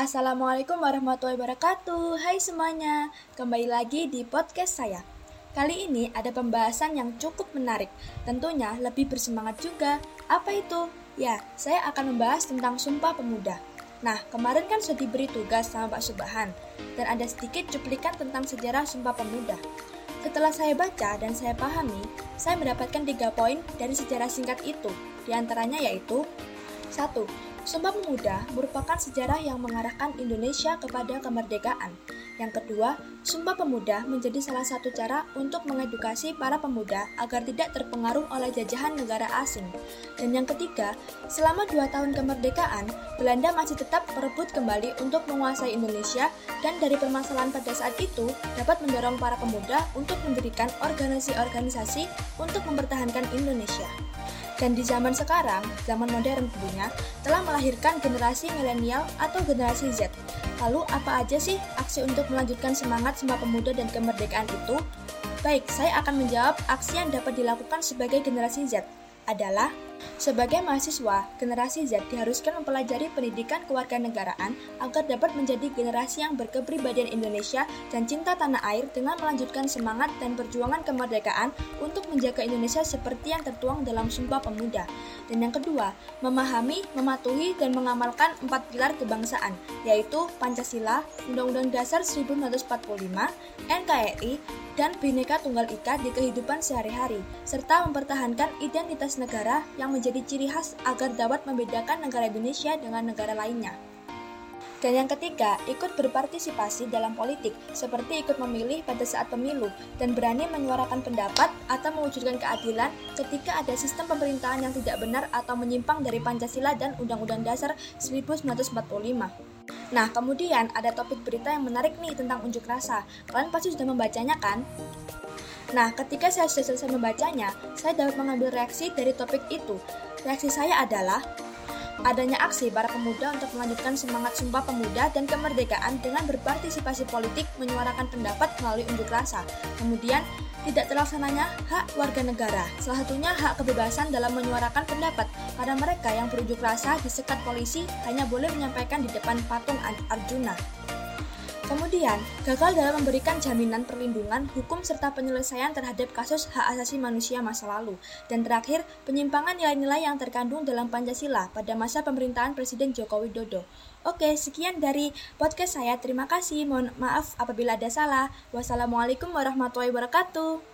Assalamualaikum warahmatullahi wabarakatuh Hai semuanya, kembali lagi di podcast saya Kali ini ada pembahasan yang cukup menarik Tentunya lebih bersemangat juga Apa itu? Ya, saya akan membahas tentang Sumpah Pemuda Nah, kemarin kan sudah diberi tugas sama Pak Subhan Dan ada sedikit cuplikan tentang sejarah Sumpah Pemuda setelah saya baca dan saya pahami, saya mendapatkan tiga poin dari sejarah singkat itu. Di antaranya yaitu 1. Sumpah Pemuda merupakan sejarah yang mengarahkan Indonesia kepada kemerdekaan. Yang kedua, Sumpah Pemuda menjadi salah satu cara untuk mengedukasi para pemuda agar tidak terpengaruh oleh jajahan negara asing. Dan yang ketiga, selama dua tahun kemerdekaan, Belanda masih tetap merebut kembali untuk menguasai Indonesia dan dari permasalahan pada saat itu dapat mendorong para pemuda untuk mendirikan organisasi-organisasi untuk mempertahankan Indonesia. Dan di zaman sekarang, zaman modern tentunya, telah melahirkan generasi milenial atau generasi Z. Lalu apa aja sih aksi untuk melanjutkan semangat Sumpah Pemuda dan kemerdekaan itu? Baik, saya akan menjawab aksi yang dapat dilakukan sebagai generasi Z adalah sebagai mahasiswa, generasi Z diharuskan mempelajari pendidikan kewarganegaraan agar dapat menjadi generasi yang berkepribadian Indonesia dan cinta tanah air dengan melanjutkan semangat dan perjuangan kemerdekaan untuk menjaga Indonesia seperti yang tertuang dalam Sumpah Pemuda. Dan yang kedua, memahami, mematuhi, dan mengamalkan empat pilar kebangsaan, yaitu Pancasila, Undang-Undang Dasar 1945, NKRI, dan Bhinneka Tunggal Ika di kehidupan sehari-hari, serta mempertahankan identitas negara yang menjadi menjadi ciri khas agar dapat membedakan negara Indonesia dengan negara lainnya. Dan yang ketiga, ikut berpartisipasi dalam politik, seperti ikut memilih pada saat pemilu, dan berani menyuarakan pendapat atau mewujudkan keadilan ketika ada sistem pemerintahan yang tidak benar atau menyimpang dari Pancasila dan Undang-Undang Dasar 1945. Nah, kemudian ada topik berita yang menarik nih tentang unjuk rasa. Kalian pasti sudah membacanya kan? Nah, ketika saya sudah selesai membacanya, saya dapat mengambil reaksi dari topik itu. Reaksi saya adalah adanya aksi para pemuda untuk melanjutkan semangat Sumpah Pemuda dan kemerdekaan dengan berpartisipasi politik menyuarakan pendapat melalui unjuk rasa. Kemudian, tidak terlaksananya hak warga negara, salah satunya hak kebebasan dalam menyuarakan pendapat, karena mereka yang berunjuk rasa disekat polisi hanya boleh menyampaikan di depan patung Arjuna. Kemudian, gagal dalam memberikan jaminan perlindungan, hukum, serta penyelesaian terhadap kasus hak asasi manusia masa lalu. Dan terakhir, penyimpangan nilai-nilai yang terkandung dalam Pancasila pada masa pemerintahan Presiden Joko Widodo. Oke, sekian dari podcast saya. Terima kasih. Mohon maaf apabila ada salah. Wassalamualaikum warahmatullahi wabarakatuh.